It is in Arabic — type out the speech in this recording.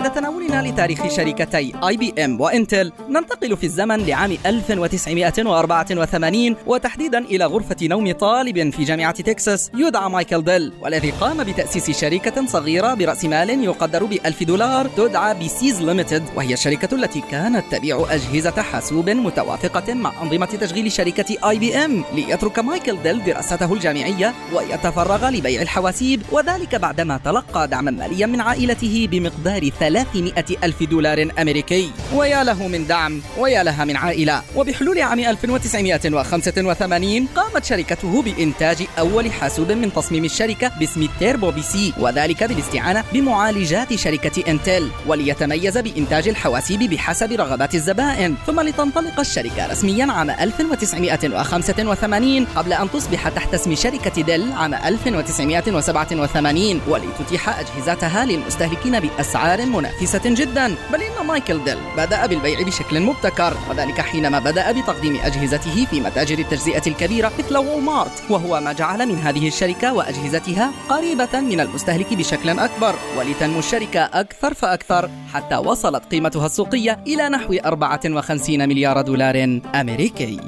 بعد تناولنا لتاريخ شركتي IBM وإنتل. ننتقل في الزمن لعام 1984 وتحديدا إلى غرفة نوم طالب في جامعة تكساس. يدعى مايكل ديل. والذي قام بتأسيس شركة صغيرة برأس مال يقدر بألف دولار تدعى PCs Limited. وهي الشركة التي كانت تبيع أجهزة حاسوب متوافقة مع أنظمة تشغيل شركة IBM ليترك مايكل ديل دراسته الجامعية ويتفرغ لبيع الحواسيب. وذلك بعدما تلقى دعما ماليا من عائلته بمقدار 300 ألف دولار أمريكي. ويا له من دعم ويا لها من عائلة. وبحلول عام 1985 قامت شركته بإنتاج أول حاسوب من تصميم الشركة باسم Turbo PC وذلك بالاستعانة بمعالجات شركة إنتل. وليتميز بإنتاج الحواسيب بحسب رغبات الزبائن. ثم لتنطلق الشركة رسميا عام 1985 قبل أن تصبح تحت اسم شركة ديل عام 1987 ولتتيح أجهزتها للمستهلكين بأسعار منافسة جدا بل إن مايكل ديل بدأ بالبيع بشكل مبتكر وذلك حينما بدأ بتقديم أجهزته في متاجر التجزئة الكبيرة مثل وولمارت وهو ما جعل من هذه الشركة وأجهزتها قريبة من المستهلك بشكل أكبر. ولتنمو الشركة أكثر فأكثر حتى وصلت قيمتها السوقية إلى نحو 54 مليار دولار أمريكي.